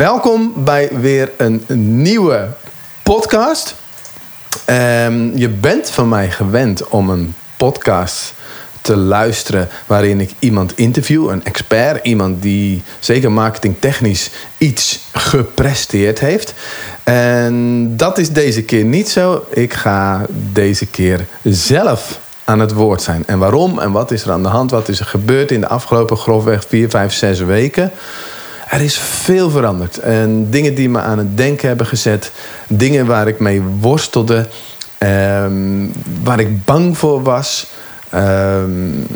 Welkom bij weer een nieuwe podcast. Ehm, je bent van mij gewend om een podcast te luisteren waarin ik iemand interview, een expert, iemand die zeker marketingtechnisch iets gepresteerd heeft. En dat is deze keer niet zo. Ik ga deze keer zelf aan het woord zijn. En waarom en wat is er aan de hand? Wat is er gebeurd in de afgelopen grofweg 4, 5, 6 weken? Er is veel veranderd. En dingen die me aan het denken hebben gezet. Dingen waar ik mee worstelde. Um, waar ik bang voor was. Um,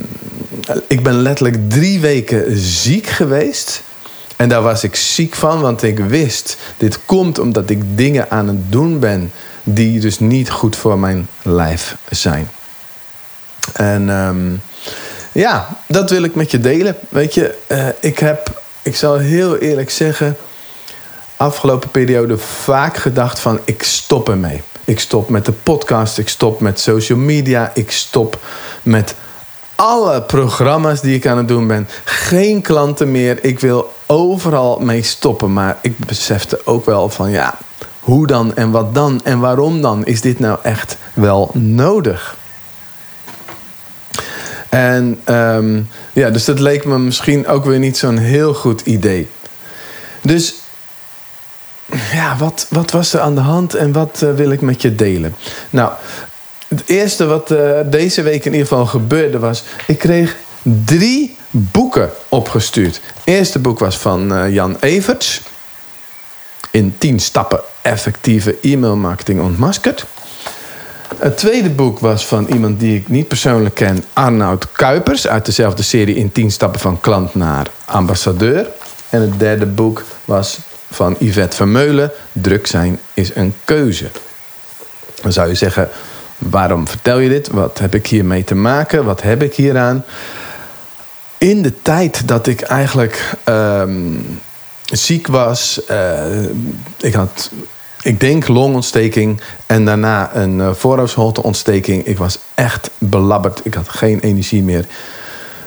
ik ben letterlijk drie weken ziek geweest. En daar was ik ziek van, want ik wist... dit komt omdat ik dingen aan het doen ben... die dus niet goed voor mijn lijf zijn. En um, ja, dat wil ik met je delen. Weet je, uh, ik heb ik zal heel eerlijk zeggen, afgelopen periode vaak gedacht van ik stop ermee. Ik stop met de podcast, ik stop met social media, ik stop met alle programma's die ik aan het doen ben. Geen klanten meer. Ik wil overal mee stoppen. Maar ik besefte ook wel van ja, hoe dan en wat dan en waarom dan? Is dit nou echt wel nodig? En um, ja, dus dat leek me misschien ook weer niet zo'n heel goed idee. Dus ja, wat, wat was er aan de hand en wat uh, wil ik met je delen? Nou, het eerste wat uh, deze week in ieder geval gebeurde was... ik kreeg drie boeken opgestuurd. Het eerste boek was van uh, Jan Everts. In 10 stappen effectieve e-mailmarketing ontmaskerd. Het tweede boek was van iemand die ik niet persoonlijk ken, Arnoud Kuipers, uit dezelfde serie In 10 stappen van klant naar ambassadeur. En het derde boek was van Yvette Vermeulen, Druk zijn is een keuze. Dan zou je zeggen, waarom vertel je dit? Wat heb ik hiermee te maken? Wat heb ik hieraan? In de tijd dat ik eigenlijk um, ziek was, uh, ik had ik denk longontsteking en daarna een uh. Ik was echt belabberd. Ik had geen energie meer.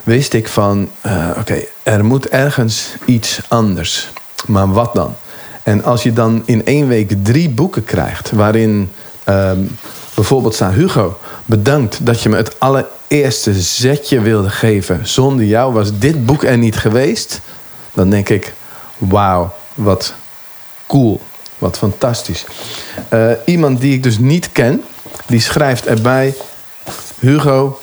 Wist ik van, uh, oké, er moet ergens iets anders. Maar wat dan? En als je dan in één week drie boeken krijgt, waarin um, bijvoorbeeld staat Hugo, bedankt dat je me het allereerste zetje wilde geven. Zonder jou was dit boek er niet geweest. Dan denk ik, wauw, wat cool. Wat fantastisch. Uh, iemand die ik dus niet ken, die schrijft erbij: Hugo,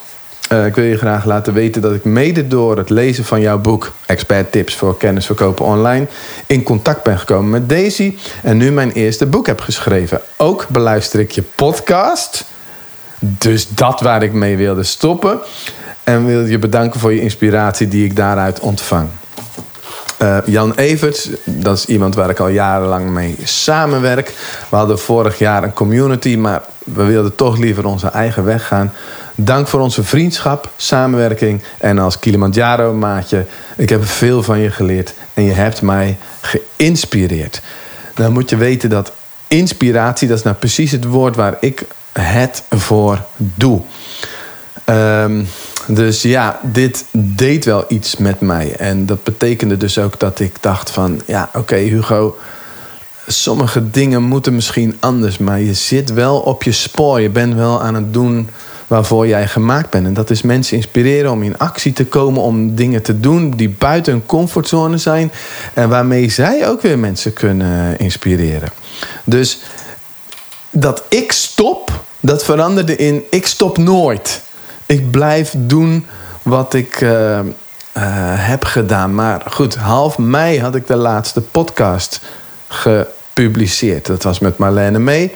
uh, ik wil je graag laten weten dat ik mede door het lezen van jouw boek Expert Tips voor Kennis Verkopen Online in contact ben gekomen met Daisy en nu mijn eerste boek heb geschreven. Ook beluister ik je podcast. Dus dat waar ik mee wilde stoppen. En wil je bedanken voor je inspiratie die ik daaruit ontvang. Uh, Jan Everts, dat is iemand waar ik al jarenlang mee samenwerk. We hadden vorig jaar een community, maar we wilden toch liever onze eigen weg gaan. Dank voor onze vriendschap, samenwerking en als Kilimanjaro-maatje. Ik heb veel van je geleerd en je hebt mij geïnspireerd. Dan moet je weten dat inspiratie, dat is nou precies het woord waar ik het voor doe. Um, dus ja, dit deed wel iets met mij. En dat betekende dus ook dat ik dacht van... ja, oké Hugo, sommige dingen moeten misschien anders... maar je zit wel op je spoor. Je bent wel aan het doen waarvoor jij gemaakt bent. En dat is mensen inspireren om in actie te komen... om dingen te doen die buiten hun comfortzone zijn... en waarmee zij ook weer mensen kunnen inspireren. Dus dat ik stop, dat veranderde in ik stop nooit ik blijf doen wat ik uh, uh, heb gedaan. Maar goed, half mei had ik de laatste podcast gepubliceerd. Dat was met Marlene mee.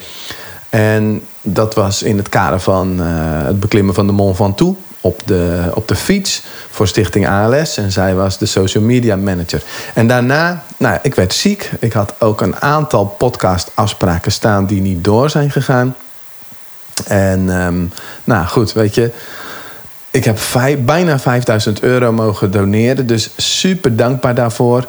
En dat was in het kader van uh, het beklimmen van de Mont Ventoux op de, op de fiets voor Stichting ALS. En zij was de social media manager. En daarna, nou, ik werd ziek. Ik had ook een aantal podcastafspraken staan die niet door zijn gegaan. En um, nou goed, weet je. Ik heb bijna 5000 euro mogen doneren. Dus super dankbaar daarvoor.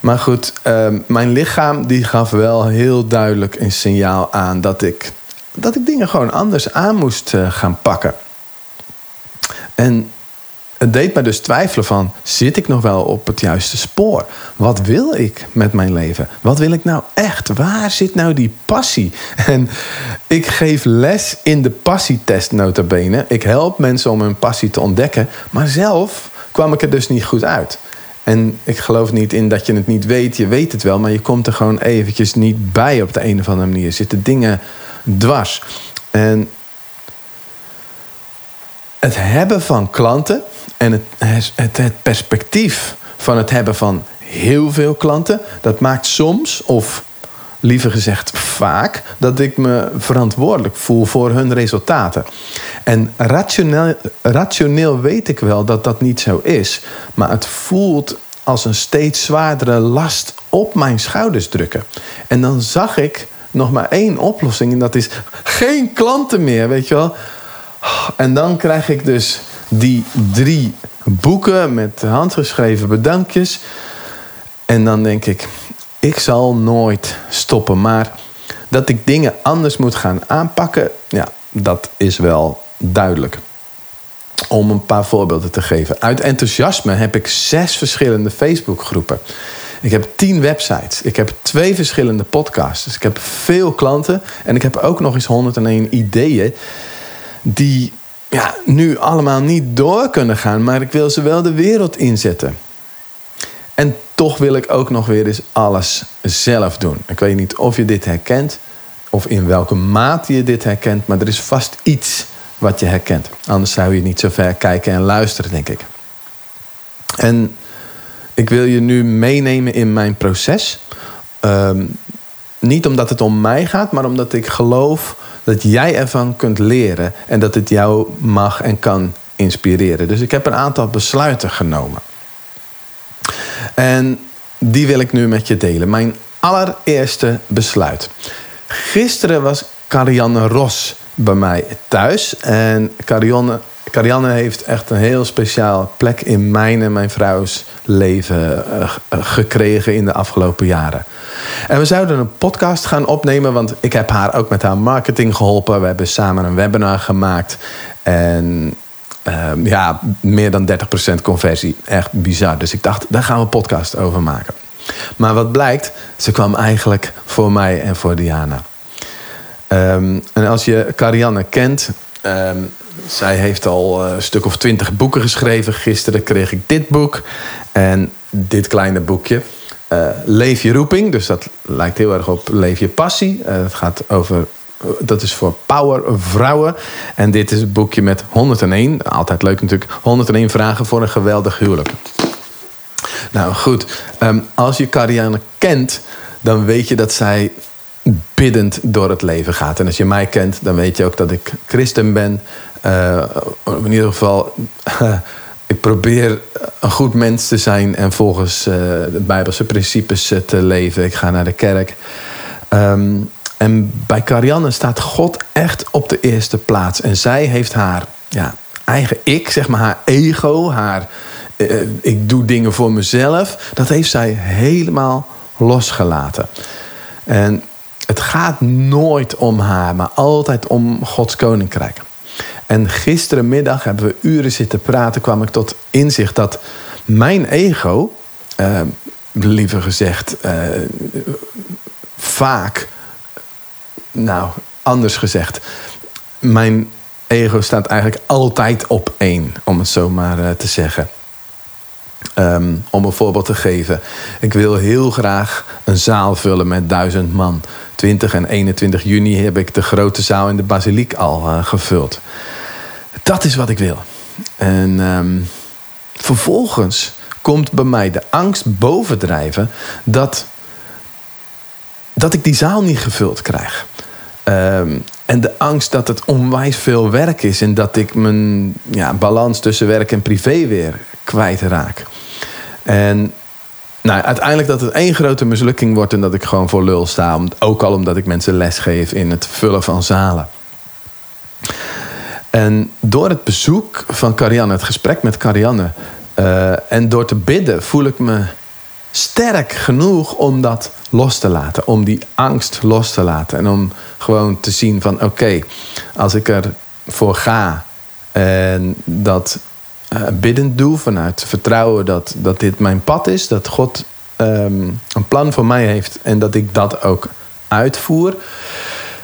Maar goed, um, mijn lichaam die gaf wel heel duidelijk een signaal aan dat ik, dat ik dingen gewoon anders aan moest uh, gaan pakken. En deed me dus twijfelen van, zit ik nog wel op het juiste spoor? Wat wil ik met mijn leven? Wat wil ik nou echt? Waar zit nou die passie? En ik geef les in de passietest notabene. Ik help mensen om hun passie te ontdekken. Maar zelf kwam ik er dus niet goed uit. En ik geloof niet in dat je het niet weet. Je weet het wel, maar je komt er gewoon eventjes niet bij op de een of andere manier. Er zitten dingen dwars. En het hebben van klanten en het, het, perspectief van het hebben van heel veel klanten, dat maakt soms, of liever gezegd vaak, dat ik me verantwoordelijk voel voor hun resultaten. En rationeel, rationeel weet ik wel dat dat niet zo is, maar het voelt als een steeds zwaardere last op mijn schouders drukken. En dan zag ik nog maar één oplossing en dat is geen klanten meer, weet je wel. En dan krijg ik dus die drie boeken met handgeschreven bedankjes. En dan denk ik, ik zal nooit stoppen. Maar dat ik dingen anders moet gaan aanpakken, ja, dat is wel duidelijk. Om een paar voorbeelden te geven. Uit enthousiasme heb ik zes verschillende Facebookgroepen. Ik heb tien websites. Ik heb twee verschillende podcasts. Ik heb veel klanten. En ik heb ook nog eens 101 ideeën. Die ja, nu allemaal niet door kunnen gaan. Maar ik wil ze wel de wereld inzetten. En toch wil ik ook nog weer eens alles zelf doen. Ik weet niet of je dit herkent. Of in welke mate je dit herkent. Maar er is vast iets wat je herkent. Anders zou je niet zo ver kijken en luisteren, denk ik. En ik wil je nu meenemen in mijn proces. Ehm, niet omdat het om mij gaat, maar omdat ik geloof dat jij ervan kunt leren en dat het jou mag en kan inspireren. Dus ik heb een aantal besluiten genomen. En die wil ik nu met je delen. Mijn allereerste besluit. Gisteren was Carianne Ros bij mij thuis. En Carianne, Carianne heeft echt een heel speciaal plek in mijn en mijn vrouws leven uh, gekregen in de afgelopen jaren. En we zouden een podcast gaan opnemen, want ik heb haar ook met haar marketing geholpen. We hebben samen een webinar gemaakt. En uh, ja, meer dan 30% conversie. Echt bizar. Dus ik dacht, daar gaan we een podcast over maken. Maar wat blijkt, ze kwam eigenlijk voor mij en voor Diana. Um, en als je Carianne kent, um, zij heeft al een stuk of twintig boeken geschreven. Gisteren kreeg ik dit boek en dit kleine boekje. Uh, Leef je roeping, dus dat lijkt heel erg op Leef je passie. Het gaat over, dat is voor power vrouwen. En dit is het boekje met 101, altijd leuk natuurlijk, 101 vragen voor een geweldig huwelijk. Nou goed, um, als je Carianne kent, dan weet je dat zij biddend door het leven gaat. En als je mij kent, dan weet je ook dat ik christen ben. Uh, in ieder geval, ik probeer een goed mens te zijn en volgens uh, de Bijbelse principes uh, te leven. Ik ga naar de kerk. Um, en bij Carianne staat God echt op de eerste plaats. En zij heeft haar ja, eigen ik, zeg maar haar ego, haar ik doe dingen voor mezelf. Dat heeft zij helemaal losgelaten. En gaat nooit om haar, maar altijd om Gods koninkrijk. En gisterenmiddag hebben we uren zitten praten, kwam ik tot inzicht dat mijn ego, eh, liever gezegd, eh, vaak, nou, anders gezegd, mijn ego staat eigenlijk altijd op één, om het zo maar uh, te zeggen. Um, om een voorbeeld te geven. Ik wil heel graag een zaal vullen met duizend man. 20 en 21 juni heb ik de grote zaal in de basiliek al uh, gevuld. Dat is wat ik wil. En um, vervolgens komt bij mij de angst bovendrijven dat, dat ik die zaal niet gevuld krijg. Um, en de angst dat het onwijs veel werk is en dat ik mijn ja, balans tussen werk en privé weer kwijtraak. En nou, uiteindelijk dat het één grote mislukking wordt en dat ik gewoon voor lul sta. Ook al omdat ik mensen les geef in het vullen van zalen. En door het bezoek van Carianne, het gesprek met Carianne... Uh, en door te bidden voel ik me sterk genoeg om dat los te laten. Om die angst los te laten. En om gewoon te zien van oké, als ik ervoor ga... en dat uh, biddend doe, vanuit vertrouwen dat, dat dit mijn pad is, dat God ehm, een plan voor mij heeft en dat ik dat ook uitvoer,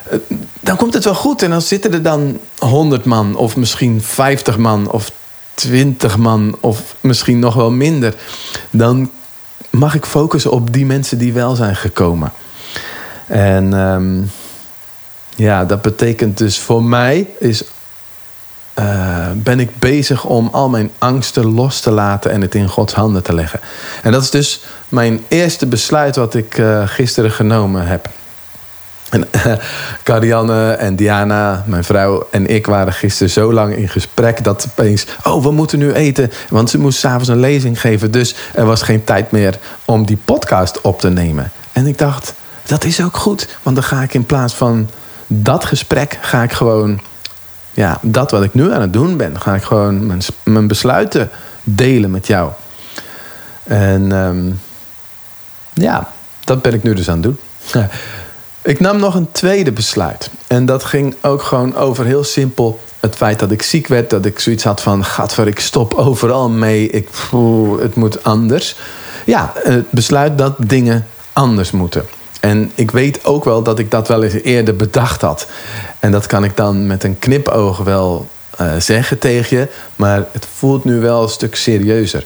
eh, dan komt het wel goed. En dan zitten er dan 100 man, of misschien 50 man, of 20 man, of misschien nog wel minder. Dan mag ik focussen op die mensen die wel zijn gekomen. En ehm, ja, dat betekent dus voor mij is. Uh, ben ik bezig om al mijn angsten los te laten en het in Gods handen te leggen. En dat is dus mijn eerste besluit wat ik uh, gisteren genomen heb. En Carianne en Diana, mijn vrouw en ik waren gisteren zo lang in gesprek dat opeens, oh, we moeten nu eten. Want ze moest s'avonds een lezing geven, dus er was geen tijd meer om die podcast op te nemen. En ik dacht, dat is ook goed, want dan ga ik in plaats van dat gesprek, ga ik gewoon, ja, dat wat ik nu aan het doen ben, ga ik gewoon mijn, mijn besluiten delen met jou. En um, ja, dat ben ik nu dus aan het doen. Ik nam nog een tweede besluit. En dat ging ook gewoon over heel simpel het feit dat ik ziek werd. Dat ik zoiets had van, gadver, ik stop overal mee. Ik, het moet anders. Ja, het besluit dat dingen anders moeten. En ik weet ook wel dat ik dat wel eens eerder bedacht had. En dat kan ik dan met een knipoog wel uh, zeggen tegen je. Maar het voelt nu wel een stuk serieuzer.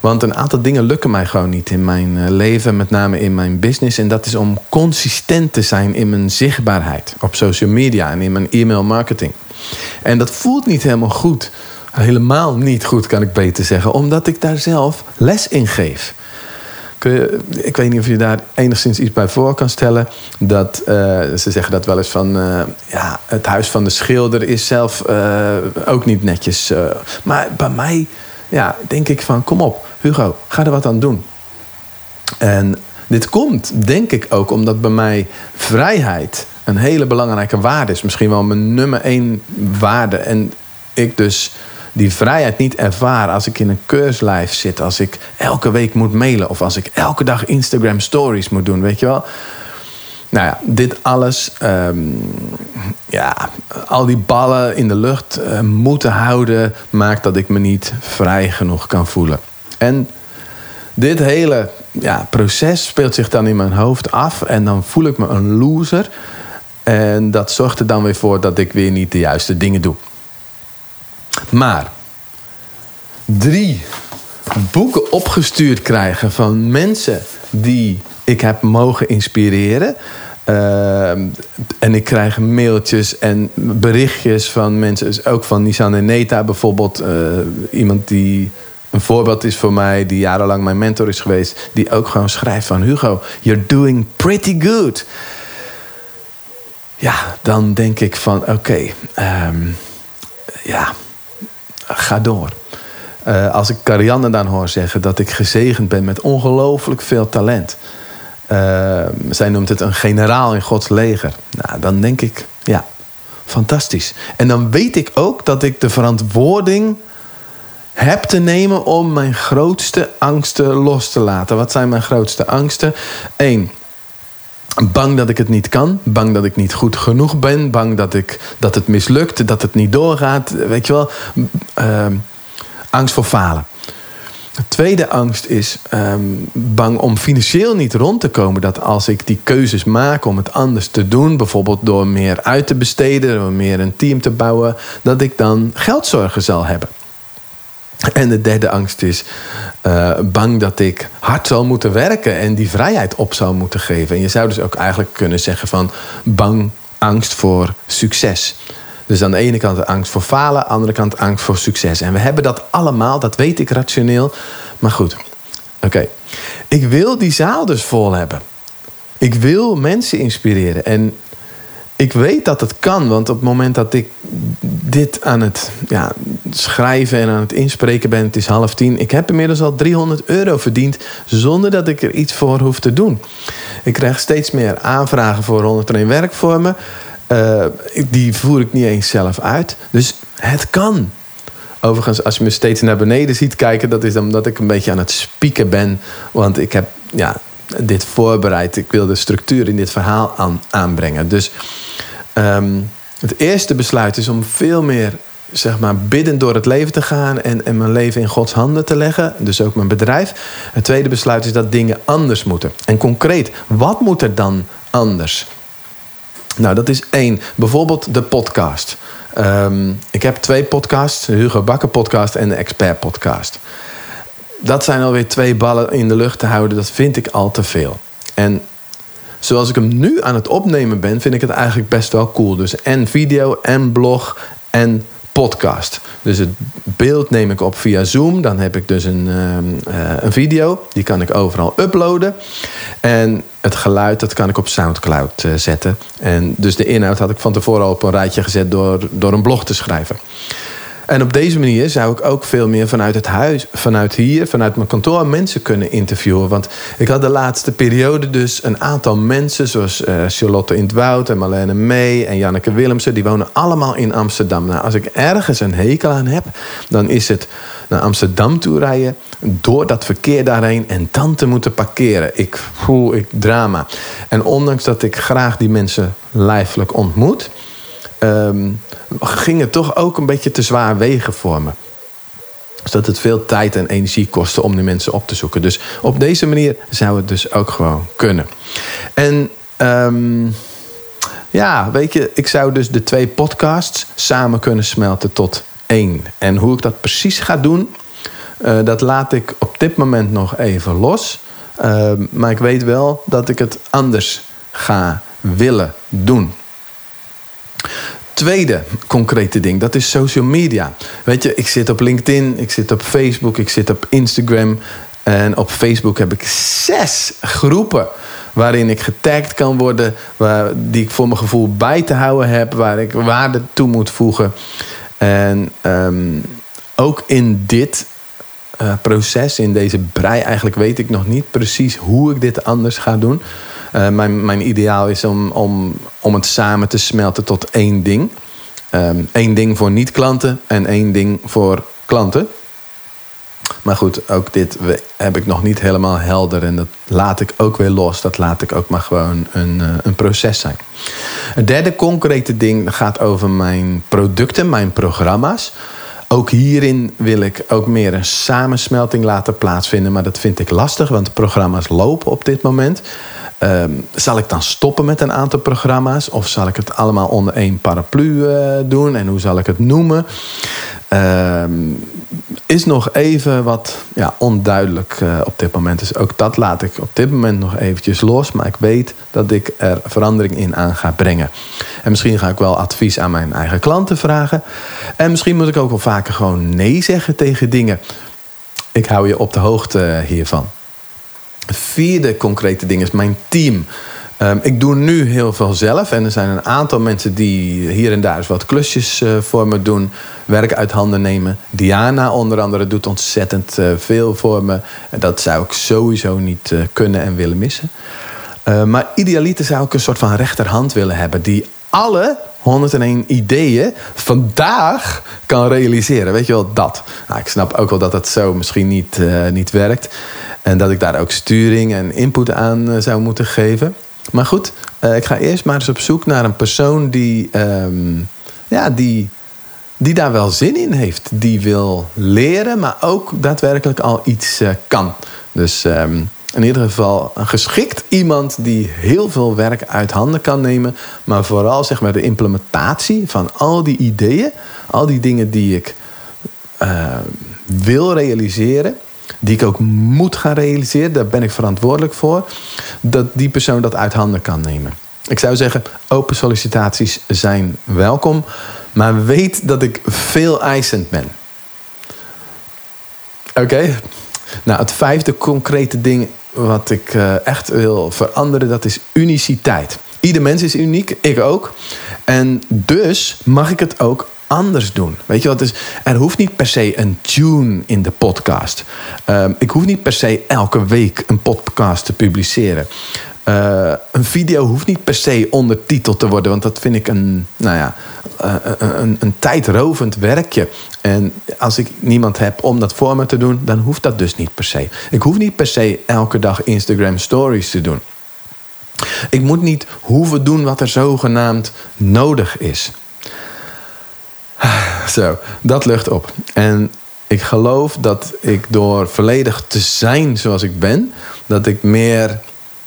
Want een aantal dingen lukken mij gewoon niet in mijn uh, leven, met name in mijn business. En dat is om consistent te zijn in mijn zichtbaarheid op social media en in mijn e-mail marketing. En dat voelt niet helemaal goed. Helemaal niet goed, kan ik beter zeggen, omdat ik daar zelf les in geef. Ik weet niet of je daar enigszins iets bij voor kan stellen. Dat, uh, ze zeggen dat wel eens van... Uh, ja, het huis van de schilder is zelf uh, ook niet netjes. maar bij mij ja, denk ik van... Kom op, Hugo, ga er wat aan doen. En dit komt, denk ik ook, omdat bij mij vrijheid... een hele belangrijke waarde is. Misschien wel mijn nummer één waarde. En ik dus die vrijheid niet ervaren als ik in een keurslijf zit, als ik elke week moet mailen of als ik elke dag Instagram stories moet doen, weet je wel. Nou ja, dit alles, um, ja, al die ballen in de lucht uh, moeten houden, maakt dat ik me niet vrij genoeg kan voelen. En dit hele ja, proces speelt zich dan in mijn hoofd af en dan voel ik me een loser. En dat zorgt er dan weer voor dat ik weer niet de juiste dingen doe. Maar drie boeken opgestuurd krijgen van mensen die ik heb mogen inspireren. Uh, en ik krijg mailtjes en berichtjes van mensen, dus ook van Nissan en Neta bijvoorbeeld. Uh, iemand die een voorbeeld is voor mij, die jarenlang mijn mentor is geweest, die ook gewoon schrijft van Hugo, you're doing pretty good. Ja, dan denk ik van oké, um, ja, ga door. Uh, als ik Carianne dan hoor zeggen dat ik gezegend ben met ongelooflijk veel talent. Uh, zij noemt het een generaal in Gods leger. Nou, dan denk ik, ja, fantastisch. En dan weet ik ook dat ik de verantwoording heb te nemen om mijn grootste angsten los te laten. Wat zijn mijn grootste angsten? Eén, bang dat ik het niet kan. Bang dat ik niet goed genoeg ben. Bang dat, ik, dat het mislukt, dat het niet doorgaat. Weet je wel, uh, angst voor falen. De tweede angst is um, bang om financieel niet rond te komen. Dat als ik die keuzes maak om het anders te doen, bijvoorbeeld door meer uit te besteden, door meer een team te bouwen, dat ik dan geldzorgen zal hebben. En de derde angst is uh, bang dat ik hard zal moeten werken en die vrijheid op zou moeten geven. En je zou dus ook eigenlijk kunnen zeggen van bang, angst voor succes. Dus aan de ene kant angst voor falen, aan de andere kant angst voor succes. En we hebben dat allemaal, dat weet ik rationeel. Maar goed, oké. Ik wil die zaal dus vol hebben. Ik wil mensen inspireren. En ik weet dat het kan, want op het moment dat ik dit aan het ja, schrijven en aan het inspreken ben, het is half tien. Ik heb inmiddels al 300 euro verdiend zonder dat ik er iets voor hoef te doen. Ik krijg steeds meer aanvragen voor 101 werkvormen. Uh, die voer ik niet eens zelf uit. Dus het kan. Overigens, als je me steeds naar beneden ziet kijken, dat is omdat ik een beetje aan het spieken ben. Want ik heb ja, dit voorbereid. Ik wil de structuur in dit verhaal aan, aanbrengen. Dus um, het eerste besluit is om veel meer zeg maar biddend door het leven te gaan en, en mijn leven in Gods handen te leggen. Dus ook mijn bedrijf. Het tweede besluit is dat dingen anders moeten. En concreet, wat moet er dan anders? Nou, dat is één. Bijvoorbeeld de podcast. Ehm, ik heb twee podcasts, de Hugo Bakker podcast en de Expert podcast. Dat zijn alweer twee ballen in de lucht te houden. Dat vind ik al te veel. En zoals ik hem nu aan het opnemen ben, vind ik het eigenlijk best wel cool. Dus en video en blog en podcast. Dus het beeld neem ik op via Zoom. Dan heb ik dus een, ehm, eh, een video. Die kan ik overal uploaden. En het geluid, dat kan ik op Soundcloud uh, zetten. En dus de inhoud had ik van tevoren al op een rijtje gezet door, door een blog te schrijven. En op deze manier zou ik ook veel meer vanuit het huis, vanuit hier, vanuit mijn kantoor mensen kunnen interviewen. Want ik had de laatste periode dus een aantal mensen, zoals uh, Charlotte in het Woud en Marlene May en Janneke Willemsen, die wonen allemaal in Amsterdam. Nou, als ik ergens een hekel aan heb, dan is het naar Amsterdam toe rijden, door dat verkeer daarheen en dan te moeten parkeren. Ik voel ik drama. En ondanks dat ik graag die mensen lijfelijk ontmoet. Um, ging het toch ook een beetje te zwaar wegen voor me. Dus dat het veel tijd en energie kostte om die mensen op te zoeken. Dus op deze manier zou het dus ook gewoon kunnen. En um, ja, weet je, ik zou dus de twee podcasts samen kunnen smelten tot één. En hoe ik dat precies ga doen, uh, dat laat ik op dit moment nog even los. Uh, maar ik weet wel dat ik het anders ga willen doen tweede concrete ding, dat is social media. Weet je, ik zit op LinkedIn, ik zit op Facebook, ik zit op Instagram. En op Facebook heb ik zes groepen waarin ik getagd kan worden, die ik voor mijn gevoel bij te houden heb, waar ik waarde toe moet voegen. En um, ook in dit uh, proces, in deze brei, eigenlijk weet ik nog niet precies hoe ik dit anders ga doen. Uh, mijn, mijn ideaal is om, om, om het samen te smelten tot één ding. Um, ding voor niet-klanten en één ding voor klanten. Maar goed, ook dit heb ik nog niet helemaal helder. En dat laat ik ook weer los. Dat laat ik ook maar gewoon een, uh, een proces zijn. Het derde concrete ding gaat over mijn producten, mijn programma's. Ook hierin wil ik ook meer een samensmelting laten plaatsvinden. Maar dat vind ik lastig, want de programma's lopen op dit moment. Um, zal ik dan stoppen met een aantal programma's? Of zal ik het allemaal onder één paraplu uh, doen? En hoe zal ik het noemen? Um, is nog even wat ja, onduidelijk uh, op dit moment. Dus ook dat laat ik op dit moment nog eventjes los. Maar ik weet dat ik er verandering in aan ga brengen. En misschien ga ik wel advies aan mijn eigen klanten vragen. En misschien moet ik ook wel vaker gewoon nee zeggen tegen dingen. Ik hou je op de hoogte hiervan. Vierde concrete ding is mijn team. Um, ik doe nu heel veel zelf. En er zijn een aantal mensen die hier en daar eens wat klusjes uh, voor me doen. Werk uit handen nemen. Diana onder andere doet ontzettend uh, veel voor me. Dat zou ik sowieso niet uh, kunnen en willen missen. maar idealiter zou ik een soort van rechterhand willen hebben. Die alle 101 ideeën vandaag kan realiseren. Weet je wel, dat. Nou, ik snap ook wel dat dat zo misschien niet, niet werkt. En dat ik daar ook sturing en input aan zou moeten geven. Maar goed, uh, ik ga eerst maar eens op zoek naar een persoon die, um, ja, die, die daar wel zin in heeft. Die wil leren, maar ook daadwerkelijk al iets uh, kan. Dus um, in ieder geval een geschikt iemand die heel veel werk uit handen kan nemen. Maar vooral zeg maar, de implementatie van al die ideeën, al die dingen die ik wil realiseren die ik ook moet gaan realiseren, daar ben ik verantwoordelijk voor, dat die persoon dat uit handen kan nemen. Ik zou zeggen, open sollicitaties zijn welkom, maar weet dat ik veel eisend ben. Oké? Nou, het vijfde concrete ding wat ik uh, echt wil veranderen, dat is uniciteit. Ieder mens is uniek, ik ook. En dus mag ik het ook anders doen. Weet je wat? Er hoeft niet per se een tune in de podcast. Um, ik hoef niet per se elke week een podcast te publiceren. Uh, een video hoeft niet per se ondertiteld te worden, want dat vind ik een, nou ja, uh, een, een tijdrovend werkje. En als ik niemand heb om dat voor me te doen, dan hoeft dat dus niet per se. Ik hoef niet per se elke dag Instagram stories te doen. Ik moet niet hoeven doen wat er zogenaamd nodig is. Zo, dat lucht op. En ik geloof dat ik door volledig te zijn zoals ik ben, dat ik meer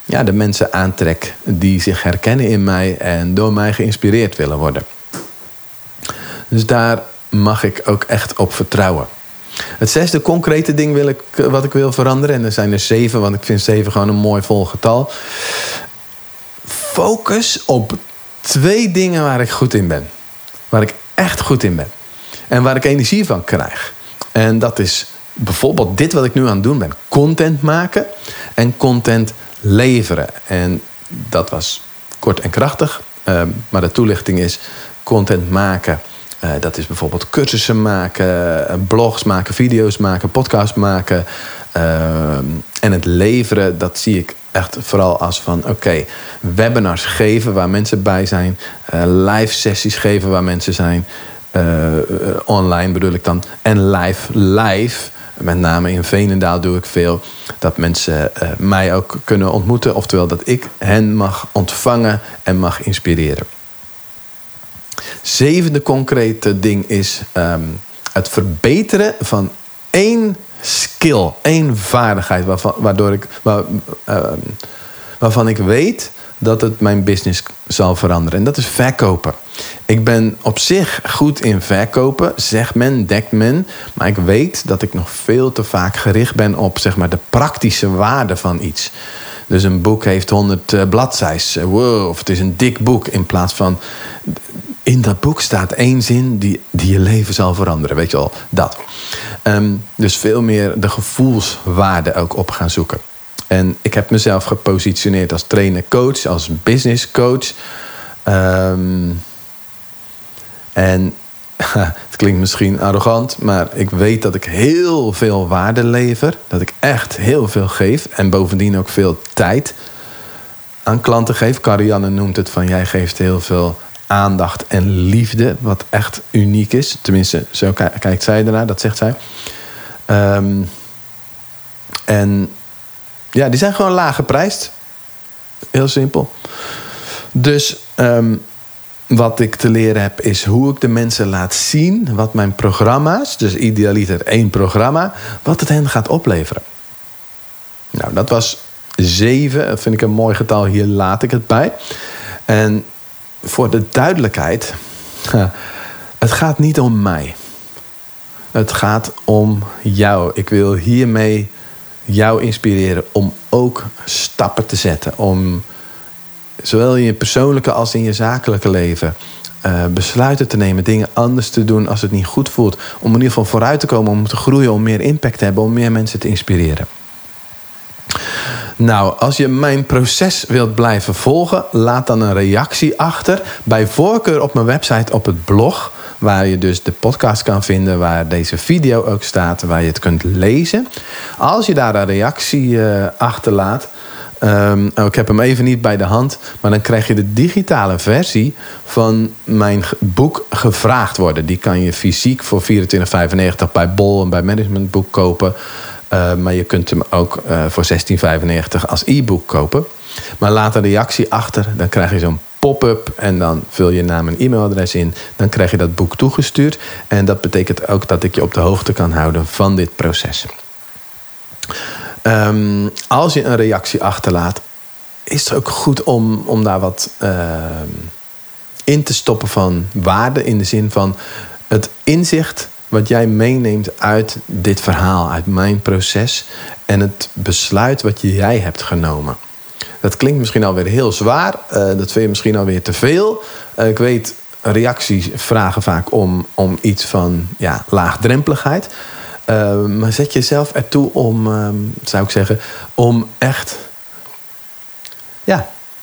ja, de mensen aantrek die zich herkennen in mij en door mij geïnspireerd willen worden. Dus daar mag ik ook echt op vertrouwen. Het zesde concrete ding wil ik, wat ik wil veranderen, en er zijn er zeven, want ik vind zeven gewoon een mooi vol getal. Focus op twee dingen waar ik goed in ben. Waar ik echt goed in ben. En waar ik energie van krijg. En dat is bijvoorbeeld dit wat ik nu aan het doen ben: content maken en content leveren. En dat was kort en krachtig. Ehm, maar de toelichting is content maken. Uh, dat is bijvoorbeeld cursussen maken, eh, blogs maken, video's maken, podcasts maken. Ehm, en het leveren, dat zie ik echt vooral als van oké, webinars geven waar mensen bij zijn, uh, live sessies geven waar mensen zijn, online bedoel ik dan, en live, live met name in Veenendaal doe ik veel. Dat mensen mij ook kunnen ontmoeten. Oftewel dat ik hen mag ontvangen en mag inspireren. Zevende concrete ding is um, het verbeteren van één skill, één vaardigheid. Waarvan, waardoor ik, waar, uh, waarvan ik weet dat het mijn business zal veranderen. En dat is verkopen. Ik ben op zich goed in verkopen, zegt men, dekt men. Maar ik weet dat ik nog veel te vaak gericht ben op zeg maar, de praktische waarde van iets. Dus een boek heeft 100 uh, bladzijden. Wow, of het is een dik boek. In plaats van. In dat boek staat één zin die, die je leven zal veranderen. Weet je wel, dat. Um, dus veel meer de gevoelswaarde ook op gaan zoeken. En ik heb mezelf gepositioneerd als trainer-coach, als business coach. Um, en het klinkt misschien arrogant, maar ik weet dat ik heel veel waarde lever. Dat ik echt heel veel geef. En bovendien ook veel tijd aan klanten geef. Carianne noemt het van jij geeft heel veel aandacht en liefde. Wat echt uniek is. Tenminste, zo kijkt zij ernaar, dat zegt zij. Um, en ja, die zijn gewoon laag geprijsd. Heel simpel. Dus um, wat ik te leren heb, is hoe ik de mensen laat zien wat mijn programma's, dus idealiter één programma, wat het hen gaat opleveren. Nou, dat was zeven. Dat vind ik een mooi getal. Hier laat ik het bij. En voor de duidelijkheid, het gaat niet om mij. Het gaat om jou. Ik wil hiermee jou inspireren om ook stappen te zetten. Om zowel in je persoonlijke als in je zakelijke leven uh, besluiten te nemen, dingen anders te doen als het niet goed voelt. Om in ieder geval vooruit te komen, om te groeien, om meer impact te hebben, om meer mensen te inspireren. Nou, als je mijn proces wilt blijven volgen, laat dan een reactie achter. Bij voorkeur op mijn website op het blog, waar je dus de podcast kan vinden, waar deze video ook staat, waar je het kunt lezen. Als je daar een reactie uh, achterlaat, Um, ik heb hem even niet bij de hand. Maar dan krijg je de digitale versie van mijn boek gevraagd worden. Die kan je fysiek voor 24,95 bij Bol en bij Managementboek kopen. Uh, maar je kunt hem ook uh, voor 16,95 als e-book kopen. Maar laat een reactie achter. Dan krijg je zo'n pop-up en dan vul je naam en e-mailadres in. Dan krijg je dat boek toegestuurd. En dat betekent ook dat ik je op de hoogte kan houden van dit proces. Um, als je een reactie achterlaat, is het ook goed om, om daar wat uh, in te stoppen van waarde. In de zin van het inzicht wat jij meeneemt uit dit verhaal, uit mijn proces. En het besluit wat jij hebt genomen. Dat klinkt misschien alweer heel zwaar. Uh, dat vind je misschien alweer te veel. Uh, ik weet, reacties vragen vaak om, om iets van ja, laagdrempeligheid. Ehm, maar zet jezelf ertoe om, ehm, zou ik zeggen, om echt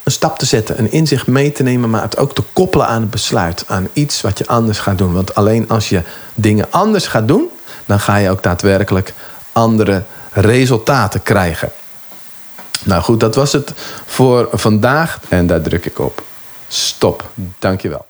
een stap te zetten, een inzicht mee te nemen, maar het ook te koppelen aan het besluit, aan iets wat je anders gaat doen. Want alleen als je dingen anders gaat doen, dan ga je ook daadwerkelijk andere resultaten krijgen. Nou goed, dat was het voor vandaag en daar druk ik op. Stop. Dankjewel.